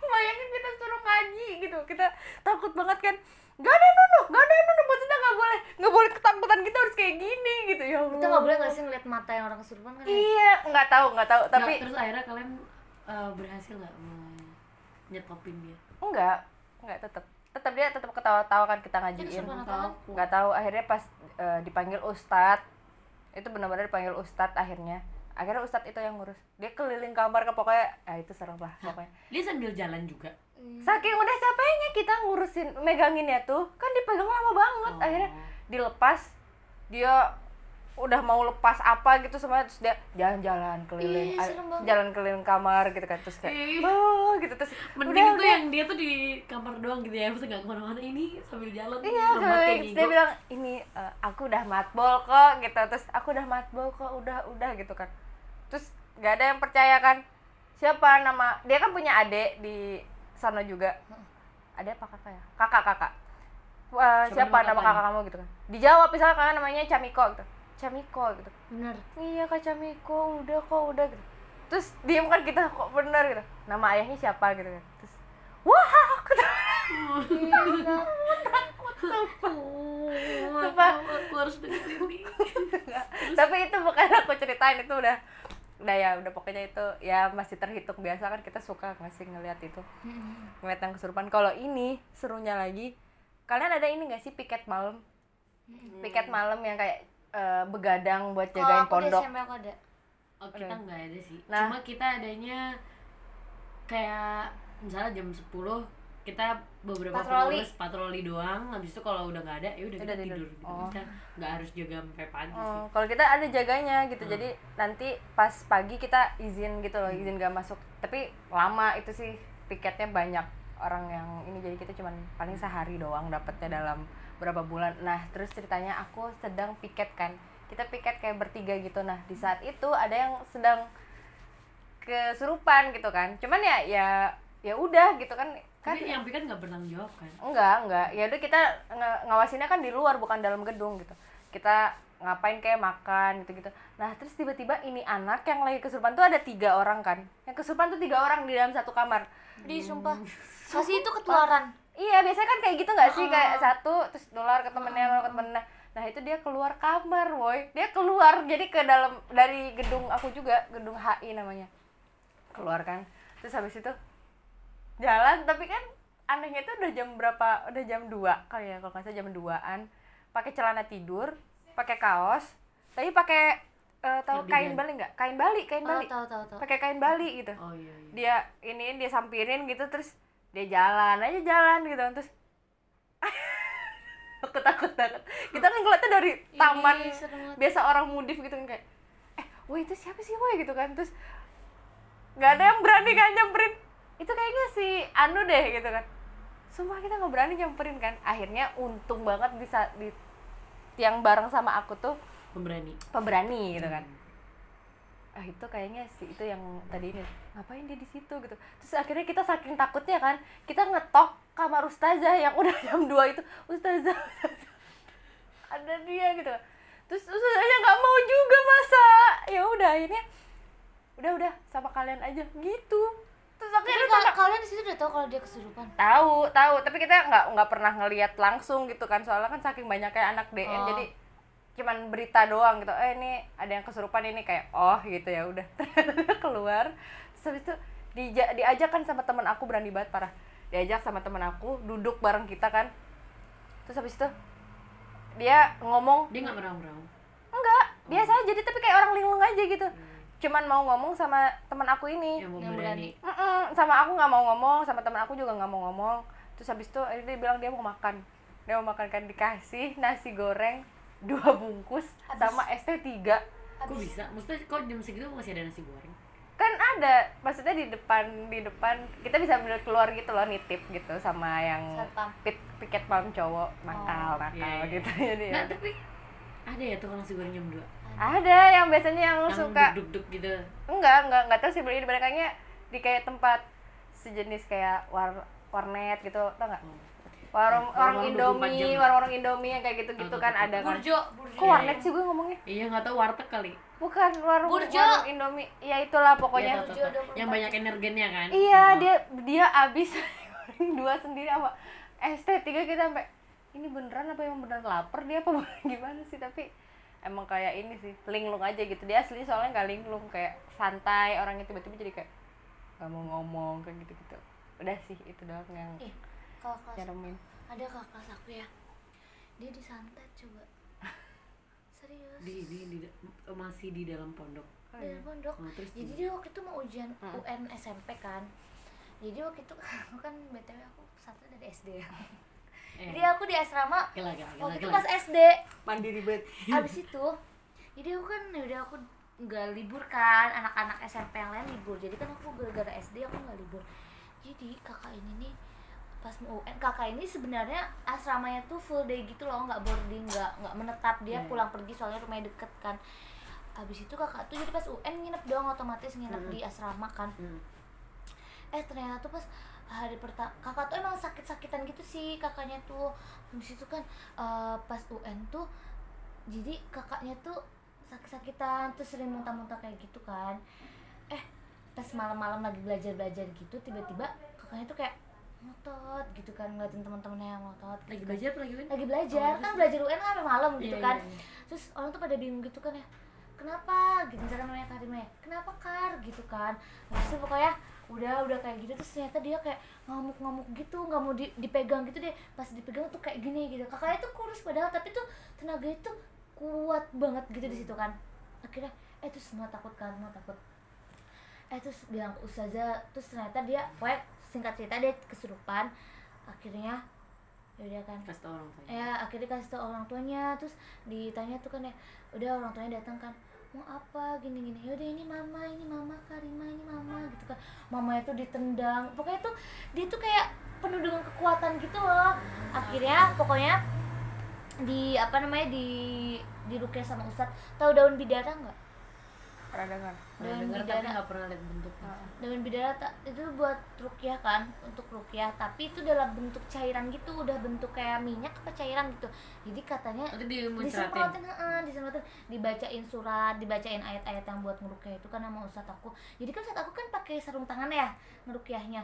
bayangin kita suruh ngaji gitu. Kita takut banget kan. Gak ada yang nunduk gak ada yang nunduk maksudnya nggak boleh nggak boleh ketakutan kita harus kayak gini gitu. Ya Allah kita nggak boleh nggak sih ngeliat mata yang orang kesurupan kan ya? iya nggak tahu nggak tahu. Tapi terus akhirnya kalian eh, berhasil nggak nyetopin dia? Enggak enggak tetap tetap dia tetap ketawa-tawa kan kita ngajiin. nggak tahu. Akhirnya pas eh, dipanggil ustad itu benar-benar dipanggil ustad akhirnya akhirnya ustad itu yang ngurus. Dia keliling kamar ke pokoknya ah itu serem lah pokoknya. Dia sambil jalan juga? Saking udah capeknya kita ngurusin meganginnya tuh kan dipegang lama banget. Oh. akhirnya dilepas dia udah mau lepas apa gitu semuanya terus dia jalan-jalan keliling Ih, jalan keliling kamar gitu kan terus kayak Ih. oh gitu terus mending udah tuh udah. yang dia tuh di kamar doang gitu ya maksudnya nggak ke mana-mana. Ini sambil jalan iya serem banget kayak keliling Terus dia bilang ini eh, aku udah matbol kok gitu. Terus aku udah matbol kok udah udah gitu kan terus gak ada yang percaya kan? Siapa? Nama dia kan punya adik di sana juga. Ada apa kakak ya? Kakak kakak. Wah, Siapa siapa, nama nama kakak kamu gitu kan? Dijawab misalnya kakak namanya Camiko gitu. Camiko gitu. Bener. Iya kak Camiko udah kok udah gitu. Terus diem kan kita kok bener? gitu. Nama ayahnya siapa gitu kan. Terus wah aku Oh, Sumpah. aku, harus dengerin tapi itu bukan aku ceritain itu udah udah ya udah pokoknya itu ya masih terhitung biasa kan kita suka ngasih ngeliat itu. Ngeliat yang kesurupan. Kalau ini serunya lagi kalian ada ini gak sih piket malam? Piket malam yang kayak eh, begadang buat kalau jagain aku pondok. SMP aku ada. Oh kita nggak ada sih. Nah. cuma kita adanya kayak misalnya jam 10 kita beberapa Patroli. pengurus patroli doang habis itu kalau udah nggak ada ya udah kita tidur. tidur, gitu. Oh. kita nggak harus jaga sampai pagi sih. Oh, kalau kita ada jaganya gitu jadi nanti pas pagi kita izin gitu loh izin gak masuk. Tapi lama itu sih piketnya banyak orang yang ini jadi kita cuman paling sehari doang dapetnya dalam berapa bulan. Nah terus ceritanya aku sedang piket kan. Kita piket kayak bertiga gitu. Nah di saat itu ada yang sedang kesurupan gitu kan. Cuman ya ya ya udah gitu kan kan tapi yang pikan nggak bertanggung jawab kan? Enggak enggak. Ya udah kita nge- ngawasinnya kan di luar bukan dalam gedung gitu. Kita ngapain kayak makan gitu gitu nah terus tiba-tiba ini anak yang lagi kesurupan tuh ada tiga orang kan? Yang kesurupan tuh tiga orang di dalam satu kamar. Di sumpah. Kasih itu ketularan? Iya biasanya kan kayak gitu nggak sih? Kayak satu terus dolar ke temennya nular ke temennya. Nah itu dia keluar kamar woi. Dia keluar jadi ke dalam dari gedung aku juga gedung HI namanya. Keluar kan? Terus habis itu jalan tapi kan anehnya itu udah jam berapa udah jam 2 kali ya kalau nggak salah jam 2an pakai celana tidur pakai kaos tapi pakai eh, tahu kain bali. Nggak? Kain bali kain oh bali. tahu tahu tahu. Pakai kain bali gitu. Oh iya iya. Dia ini dia sampirin gitu terus dia jalan aja jalan gitu. Terus aku takut banget. Kita kan ngeliatnya dari taman Ih, banget. biasa orang mudif gitu kan kayak eh woi itu siapa sih woi? gitu kan. Terus nggak ada yang berani kan nyamperin itu kayaknya si Anu deh gitu kan. Sumpah kita nggak berani nyamperin kan. Akhirnya untung banget bisa di yang bareng sama aku tuh pemberani. pemberani gitu kan. Ah itu kayaknya sih itu yang tadi ini. Ngapain dia di situ gitu. Terus akhirnya kita saking takutnya kan kita ngetok kamar ustazah yang udah jam 2 itu. Ustazah, ustazah. Ada dia gitu. Terus ustazahnya nggak mau juga masa. Ya udah akhirnya udah udah sama kalian aja. Gitu terus waktu Jadi itu ka- kalian di situ udah tahu kalau dia kesurupan. tahu tahu. Tapi kita nggak nggak pernah ngelihat langsung gitu kan. Soalnya kan saking banyak kayak anak DM Oh. jadi cuman berita doang gitu. Eh ini ada yang kesurupan ini kayak oh gitu ya udah. Keluar. Terus habis itu dija- diajak kan sama teman aku berani banget parah. Diajak sama teman aku duduk bareng kita kan. Terus habis itu dia ngomong dia nggak merang-merang enggak biasa aja dia tapi kayak orang linglung aja gitu cuman mau ngomong sama teman aku ini. Yang berani. sama aku nggak mau ngomong sama teman aku juga nggak mau ngomong. Terus habis itu dia bilang dia mau makan. Dia mau makan kan dikasih nasi goreng dua bungkus sama ST 3 kok bisa? Maksudnya kok jam segitu masih ada nasi goreng? Kan ada. Maksudnya di depan di depan kita bisa bener keluar gitu loh nitip gitu sama yang pit, piket pam cowok. Nakal nakal iya, iya. gitu. jadi nah ya. tapi ada ya tukang nasi goreng jam 2 ada yang biasanya yang, yang suka duduk-duduk gitu. Enggak enggak enggak tahu sih beli di kayaknya di kayak tempat sejenis kayak war warnet gitu tau nggak? Warung warung Warung 24 indomie warung warung indomie yang kayak gitu gitu kan ada kan? Burjo, burjo. kok warnet sih gue ngomongnya? Iya nggak tahu warteg kali. Bukan warung Burjo. warung indomie. Ya itulah pokoknya. Tahu, tahu. yang banyak energennya kan? Iya Oh. dia dia abis goreng dua sendiri sama ST tiga kita sampai ini beneran apa emang beneran lapar dia apa gimana sih? Tapi emang kayak ini sih linglung aja gitu dia asli soalnya nggak linglung kayak santai orangnya tiba-tiba jadi kayak nggak mau ngomong kayak gitu gitu udah sih itu doang yang Ih, kalau kelas nyeremin ada kakak kelas aku ya. Dia disantet coba. Serius. di, di, di, oh, masih di dalam pondok Oh, Dari iya. pondok. Oh, terus Jadi dia waktu itu mau ujian Hmm. UN SMP kan. Jadi waktu itu aku kan BTW aku satu dari SD ya. eh, Jadi aku di asrama gila gila gila, waktu itu gila. pas SD. mandiri banget Abis itu jadi aku kan ya udah aku nggak libur kan anak-anak SMP yang lain libur jadi kan aku gara-gara SD aku nggak libur jadi kakak ini nih pas mau UN kakak ini sebenarnya asramanya tuh full day gitu loh nggak boarding nggak nggak menetap dia Hmm. pulang pergi soalnya rumahnya deket kan abis itu kakak tuh jadi pas UN nginep dong otomatis nginep Hmm. di asrama kan Hmm. eh ternyata tuh pas hari pertama kakak tuh emang sakit-sakitan gitu sih kakaknya tuh. Habis itu kan eh, pas UN tuh jadi kakaknya tuh sakit-sakitan terus sering muntah-muntah kayak gitu kan. Eh pas malam-malam lagi belajar-belajar gitu tiba-tiba kakaknya tuh kayak ngotot gitu kan ngeliatin teman-temannya yang ngotot. Lagi gitu kan. belajar lagi lagi belajar Oh, kan belajar UN kan sampai malam gitu Iya, kan. iya, iya. terus orang tuh pada bingung gitu kan ya kenapa? Gitu misalkan namanya Karimah ya kenapa Kar? Gitu kan. Terus tuh pokoknya udah udah kayak gitu terus ternyata dia kayak ngamuk-ngamuk gitu nggak mau di- dipegang gitu deh. Pas dipegang tuh kayak gini gitu. Kakaknya tuh kurus padahal tapi tuh tenaga itu kuat banget gitu di situ kan. Akhirnya eh terus semua takut kan semua takut. Eh terus bilang ke ustazah terus ternyata dia pokoknya singkat cerita dia kesurupan. Akhirnya ya udah kan. Kasih tau orang tuanya. Ya akhirnya kasih tau orang tuanya. Terus ditanya tuh kan ya udah orang tuanya datang kan mau apa gini gini yaudah ini mama ini mama Karima ini mama gitu kan. Mamanya tuh ditendang. Pokoknya tuh dia tuh kayak penuh dengan kekuatan gitu loh. Akhirnya pokoknya di apa namanya di di sama ustad tahu daun bidara nggak pernah dengar? Pernah daun dengar tapi bidara nggak pernah lihat bentuknya daun bidara ta- itu buat rukyah kan untuk rukyah tapi itu dalam bentuk cairan gitu udah bentuk kayak minyak apa cairan gitu. Jadi katanya disemprotin heeh, disemprotin. Dibacain surat dibacain ayat-ayat yang buat ngerukyah itu kan sama ustadz aku. Jadi kan ustadz aku kan pakai sarung tangan ya ngerukyahnya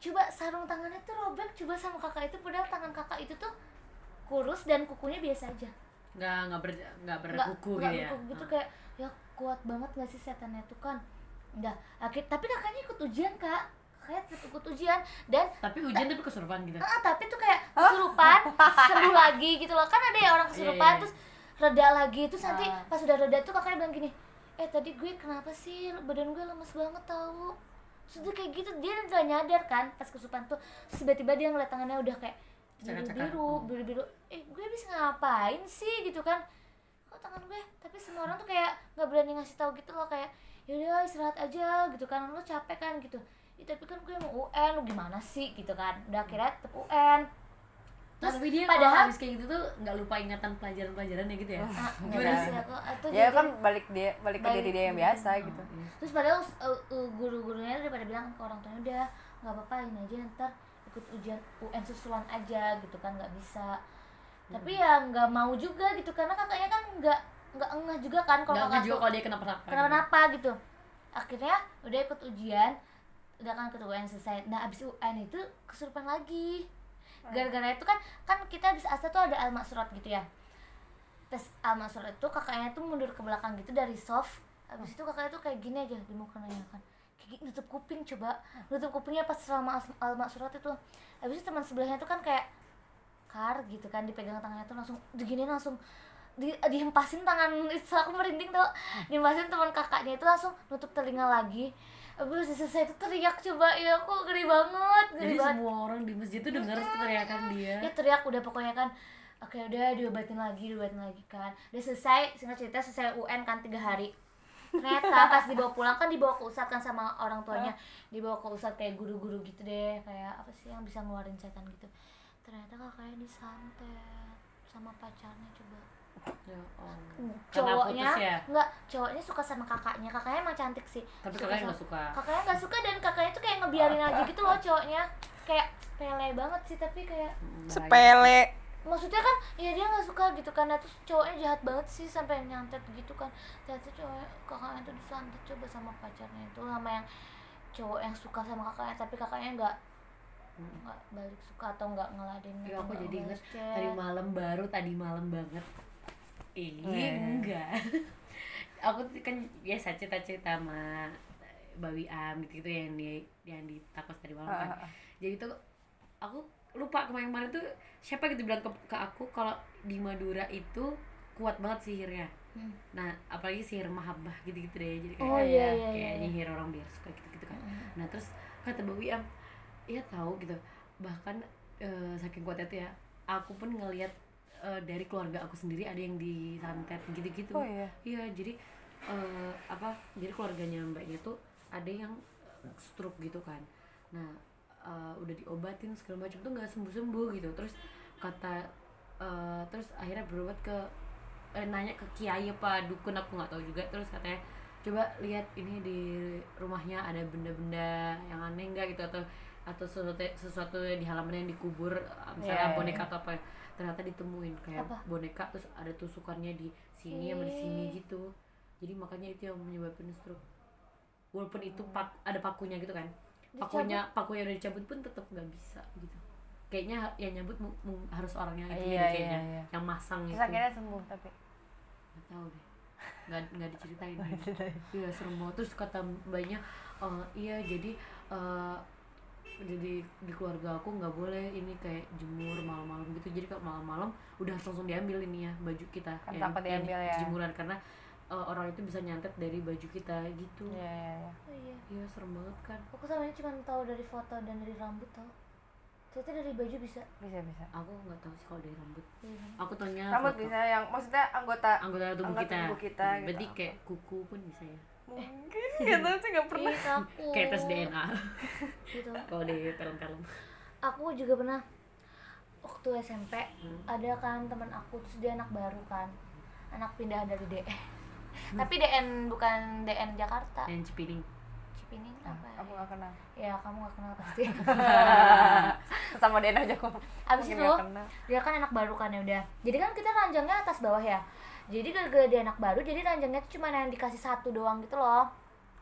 coba sarung tangannya tuh robek coba sama kakak itu padahal tangan kakak itu tuh kurus dan kukunya biasa aja. Nggak nggak ber nggak nggak berkuku nggak gitu ya? berkuku gitu kayak ya kuat banget gak sih setannya tuh kan udah akhir tapi kakaknya ikut ujian kak kakaknya ikut ujian dan tapi hujan tapi kesurupan gitu Ah, tapi tuh kayak kesurupan, sembuh lagi gitu loh. Kan ada ya orang kesurupan Iya, iya. terus reda lagi terus nanti Ah. pas udah reda tuh kakaknya bilang gini, "Eh, tadi gue kenapa sih badan gue lemes banget tahu." Terus dia kayak gitu dia nggak nyadar kan pas kesurupan tuh. Tiba-tiba dia ngeliat tangannya udah kayak Cakar-cakar. biru-biru, biru-biru. Eh, gue bisa ngapain sih gitu kan? Kok tangan gue? Tapi semua orang tuh kayak nggak berani ngasih tahu gitu loh kayak yaudah istirahat aja gitu kan. Lo capek kan? gitu. Ya, tapi kan gue mau UN lo gimana sih? gitu kan. Udah akhirnya tetap UN. Terus tapi dia padahal- padahal habis kayak gitu tuh nggak lupa ingatan pelajaran-pelajarannya gitu ya? Ah, Gimana? sih? aku atau ya jadi- kan balik dia balik ke Balik- diri dia yang biasa Oh, gitu. Iya. terus padahal uh, uh, guru-gurunya udah pada bilang ke orang tuanya udah nggak apa-apa ini aja ntar ikut ujian UN susulan aja gitu kan nggak bisa tapi ya nggak mau juga gitu karena kakaknya kan nggak nggak engah juga kan kalau nggak kakak juga kalau dia kenapa-napa gitu. kenapa-napa gitu. Akhirnya udah ikut ujian udah kan ke UN selesai. Nah abis UN itu kesurupan lagi. Gara-gara itu kan kan kita habis asa tuh ada alma surat gitu ya. Tes alma surat itu kakaknya tuh mundur ke belakang gitu dari soft. Abis itu kakaknya tuh kayak gini aja di muka nanya kan kayak nutup kuping coba. Nutup kupingnya pas selama alma surat itu. Abis itu teman sebelahnya tuh kan kayak kar gitu kan dipegang tangannya tuh langsung begini langsung di, dihempasin tangan itu aku merinding tuh dihempasin teman kakaknya itu langsung nutup telinga lagi. Abis selesai itu teriak coba ya aku gede banget gede jadi banget. semua orang di masjid tuh dengar teriakan dia. Dia teriak udah pokoknya kan. Oke udah diobatin lagi diobatin lagi kan. Udah selesai singkat cerita selesai UN kan tiga hari. Ternyata pas dibawa pulang kan dibawa ke ustadz kan sama orang tuanya. Dibawa ke ustadz kayak guru-guru gitu deh kayak apa sih yang bisa ngeluarin setan gitu ternyata kakaknya disantet sama pacarnya coba. Ya. Karena cowoknya ya? nggak cowoknya suka sama kakaknya kakaknya emang cantik sih. Tapi Suka kakaknya nggak suka? Kakaknya nggak suka dan kakaknya tuh kayak ngebiarin aja gitu loh cowoknya. Kayak sepele banget sih tapi kayak Mm, bahaya. sepele. Maksudnya kan ya dia nggak suka gitu kan nah, terus cowoknya jahat banget sih sampai nyantet gitu kan. Ternyata cowoknya kakaknya tuh disantet coba sama pacarnya itu sama yang cowok yang suka sama kakaknya tapi kakaknya nggak nggak balik suka atau nggak ngeladenin Ya, aku jadi inget chat. tadi malam baru tadi malam banget ini Eh. enggak aku tuh kan biasa cerita-cerita sama Bawi Am gitu gitu yang di yang di takos tadi malam kan Ah, ah, ah. jadi tuh aku lupa kemarin-kemarin tuh siapa gitu bilang ke, ke aku kalau di Madura itu kuat banget sihirnya Hmm. nah apalagi sihir mahabbah gitu-gitu deh jadi kayak oh iya iya kayak iya nyihir orang biar suka gitu-gitu kan Mm. nah terus kata Mbak Wiam iya tahu gitu. Bahkan eh, saking kuatnya tuh ya aku pun ngelihat eh, dari keluarga aku sendiri ada yang disantet gitu-gitu. Oh iya? Iya jadi eh, apa jadi keluarganya mbaknya tuh ada yang stroke gitu kan. Nah eh, udah diobatin segala macam tuh nggak sembuh sembuh gitu. Terus kata eh, terus akhirnya berobat ke eh, nanya ke kiai apa dukun aku nggak tahu juga. Terus katanya coba lihat ini di rumahnya ada benda-benda yang aneh nggak gitu atau atau sesuatu sesuatu di halaman yang dikubur misalnya Iya, iya, boneka atau apa ternyata ditemuin. Kayak Apa? boneka terus ada tusukannya di sini sama di sini Ih. gitu. Jadi makanya itu yang menyebabkan stroke. Walaupun itu pak ada pakunya gitu kan. Pakunya pakunya udah dicabut pun tetap nggak bisa gitu. Kayaknya yang nyabut harus orangnya itu Iya, kayaknya iya, iya. yang masang terus itu. akhirnya sembuh tapi? Nggak tahu deh. Nggak nggak diceritain. Iya serem banget. Terus kata mbaknya "Eh, iya jadi eh, jadi di keluarga aku nggak boleh ini kayak jemur malam-malam gitu. Jadi kalau malam-malam udah harus langsung diambil ini ya baju kita Kan takut diambil ya. jemuran. Karena eh, orang itu bisa nyantet dari baju kita gitu. Iya iya iya. Oh iya iya serem banget kan. Aku sama ini cuma tahu dari foto dan dari rambut tau ternyata dari baju bisa. Bisa bisa. Aku nggak tahu sih kalau dari rambut. Iya. aku tanya rambut foto. bisa yang maksudnya anggota anggota tubuh Anggota kita, tubuh kita gitu. berarti kayak kuku pun bisa ya? Mungkin. Nggak tahu sih nggak pernah. Takut. kayak tes DNA gitu. Kalau di film-film. Aku juga pernah waktu SMP Hmm. ada kan teman aku terus dia anak baru kan. Anak pindahan dari DN tapi DN bukan DN Jakarta. Yang Cipining Cipining apa ya? aku nggak kenal? Ya kamu gak kenal pasti. Sama Dena aja kok. Abis Mungkin itu nggak dia kan anak baru kan ya udah. Jadi kan kita ranjangnya atas bawah ya. Jadi gara-gara dia anak baru jadi ranjangnya tuh cuma yang dikasih satu doang gitu loh.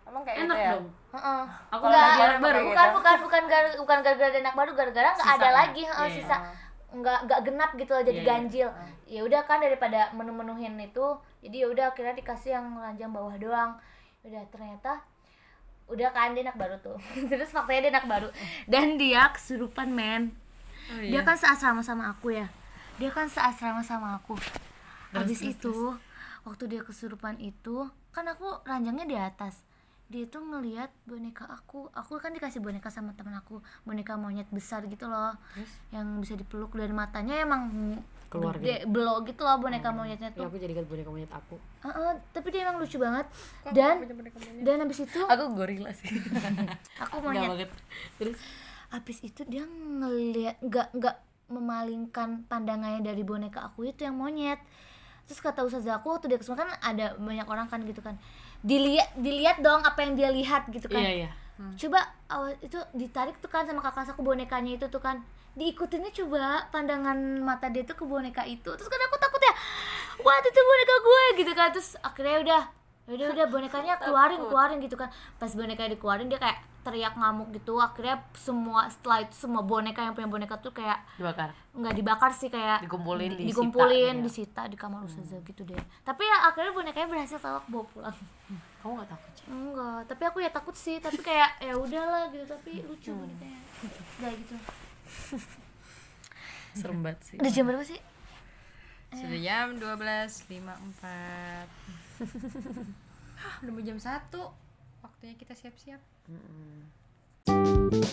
Emang kayak enak gitu ya? dong. Heeh. aku Enggak, anak baru. Kayak bukan gitu. bukan bukan gara- bukan gara-gara dia anak baru gara-gara nggak ada lagi heeh, Iya, iya. sisa. Nggak nggak genap gitu loh jadi Iya, iya. ganjil. Ya udah kan daripada menu-menuhin itu jadi ya udah akhirnya dikasih yang ranjang bawah doang. Udah ternyata udah kan dia anak baru tuh. Terus faktanya dia anak baru. Dan dia kesurupan men. Oh, dia iya. kan seasrama sama aku ya. Dia kan seasrama sama aku. Habis terus, itu waktu dia kesurupan itu kan aku ranjangnya di atas dia tuh ngelihat boneka aku. Aku kan dikasih boneka sama temen aku. Boneka monyet besar gitu loh. Terus? yang bisa dipeluk dan matanya emang Keluar gede belok gitu loh boneka monyetnya ya tuh aku jadikan boneka monyet aku. Heeh, tapi dia emang lucu banget. Dan dan habis itu aku gorila sih. Aku monyet. banget. Terus? Habis itu dia ngeliat nggak nggak memalingkan pandangannya dari boneka aku itu yang monyet. Terus kata ustazah aku waktu dia ke sana kan ada banyak orang kan gitu kan dilihat dilihat dong apa yang dia lihat gitu kan. Iya iya. Coba awal itu ditarik tuh kan sama kakak aku bonekanya itu tuh kan. Diikutinnya coba pandangan mata dia tuh ke boneka itu. Terus kan aku takut ya wah itu boneka gue gitu kan. Terus akhirnya udah udah udah bonekanya keluarin keluarin gitu kan. Pas bonekanya dikeluarin dia kayak teriak ngamuk gitu akhirnya semua setelah itu semua boneka yang punya boneka tuh kayak dibakar? nggak dibakar sih kayak Dikumpulin, di- disita dikumpulin gitu ya. disita di kamar ustazah gitu deh. Tapi ya akhirnya bonekanya berhasil tahu aku bawa pulang. Kamu gak takut Ci? enggak tapi aku ya takut sih tapi kayak ya udahlah gitu tapi lucu bonekanya. Udah gitu. Serem banget sih. Udah jam berapa sih? Sudah jam 12.54 Hah, Udah mau jam 1 Waktunya kita siap-siap Mm -mm.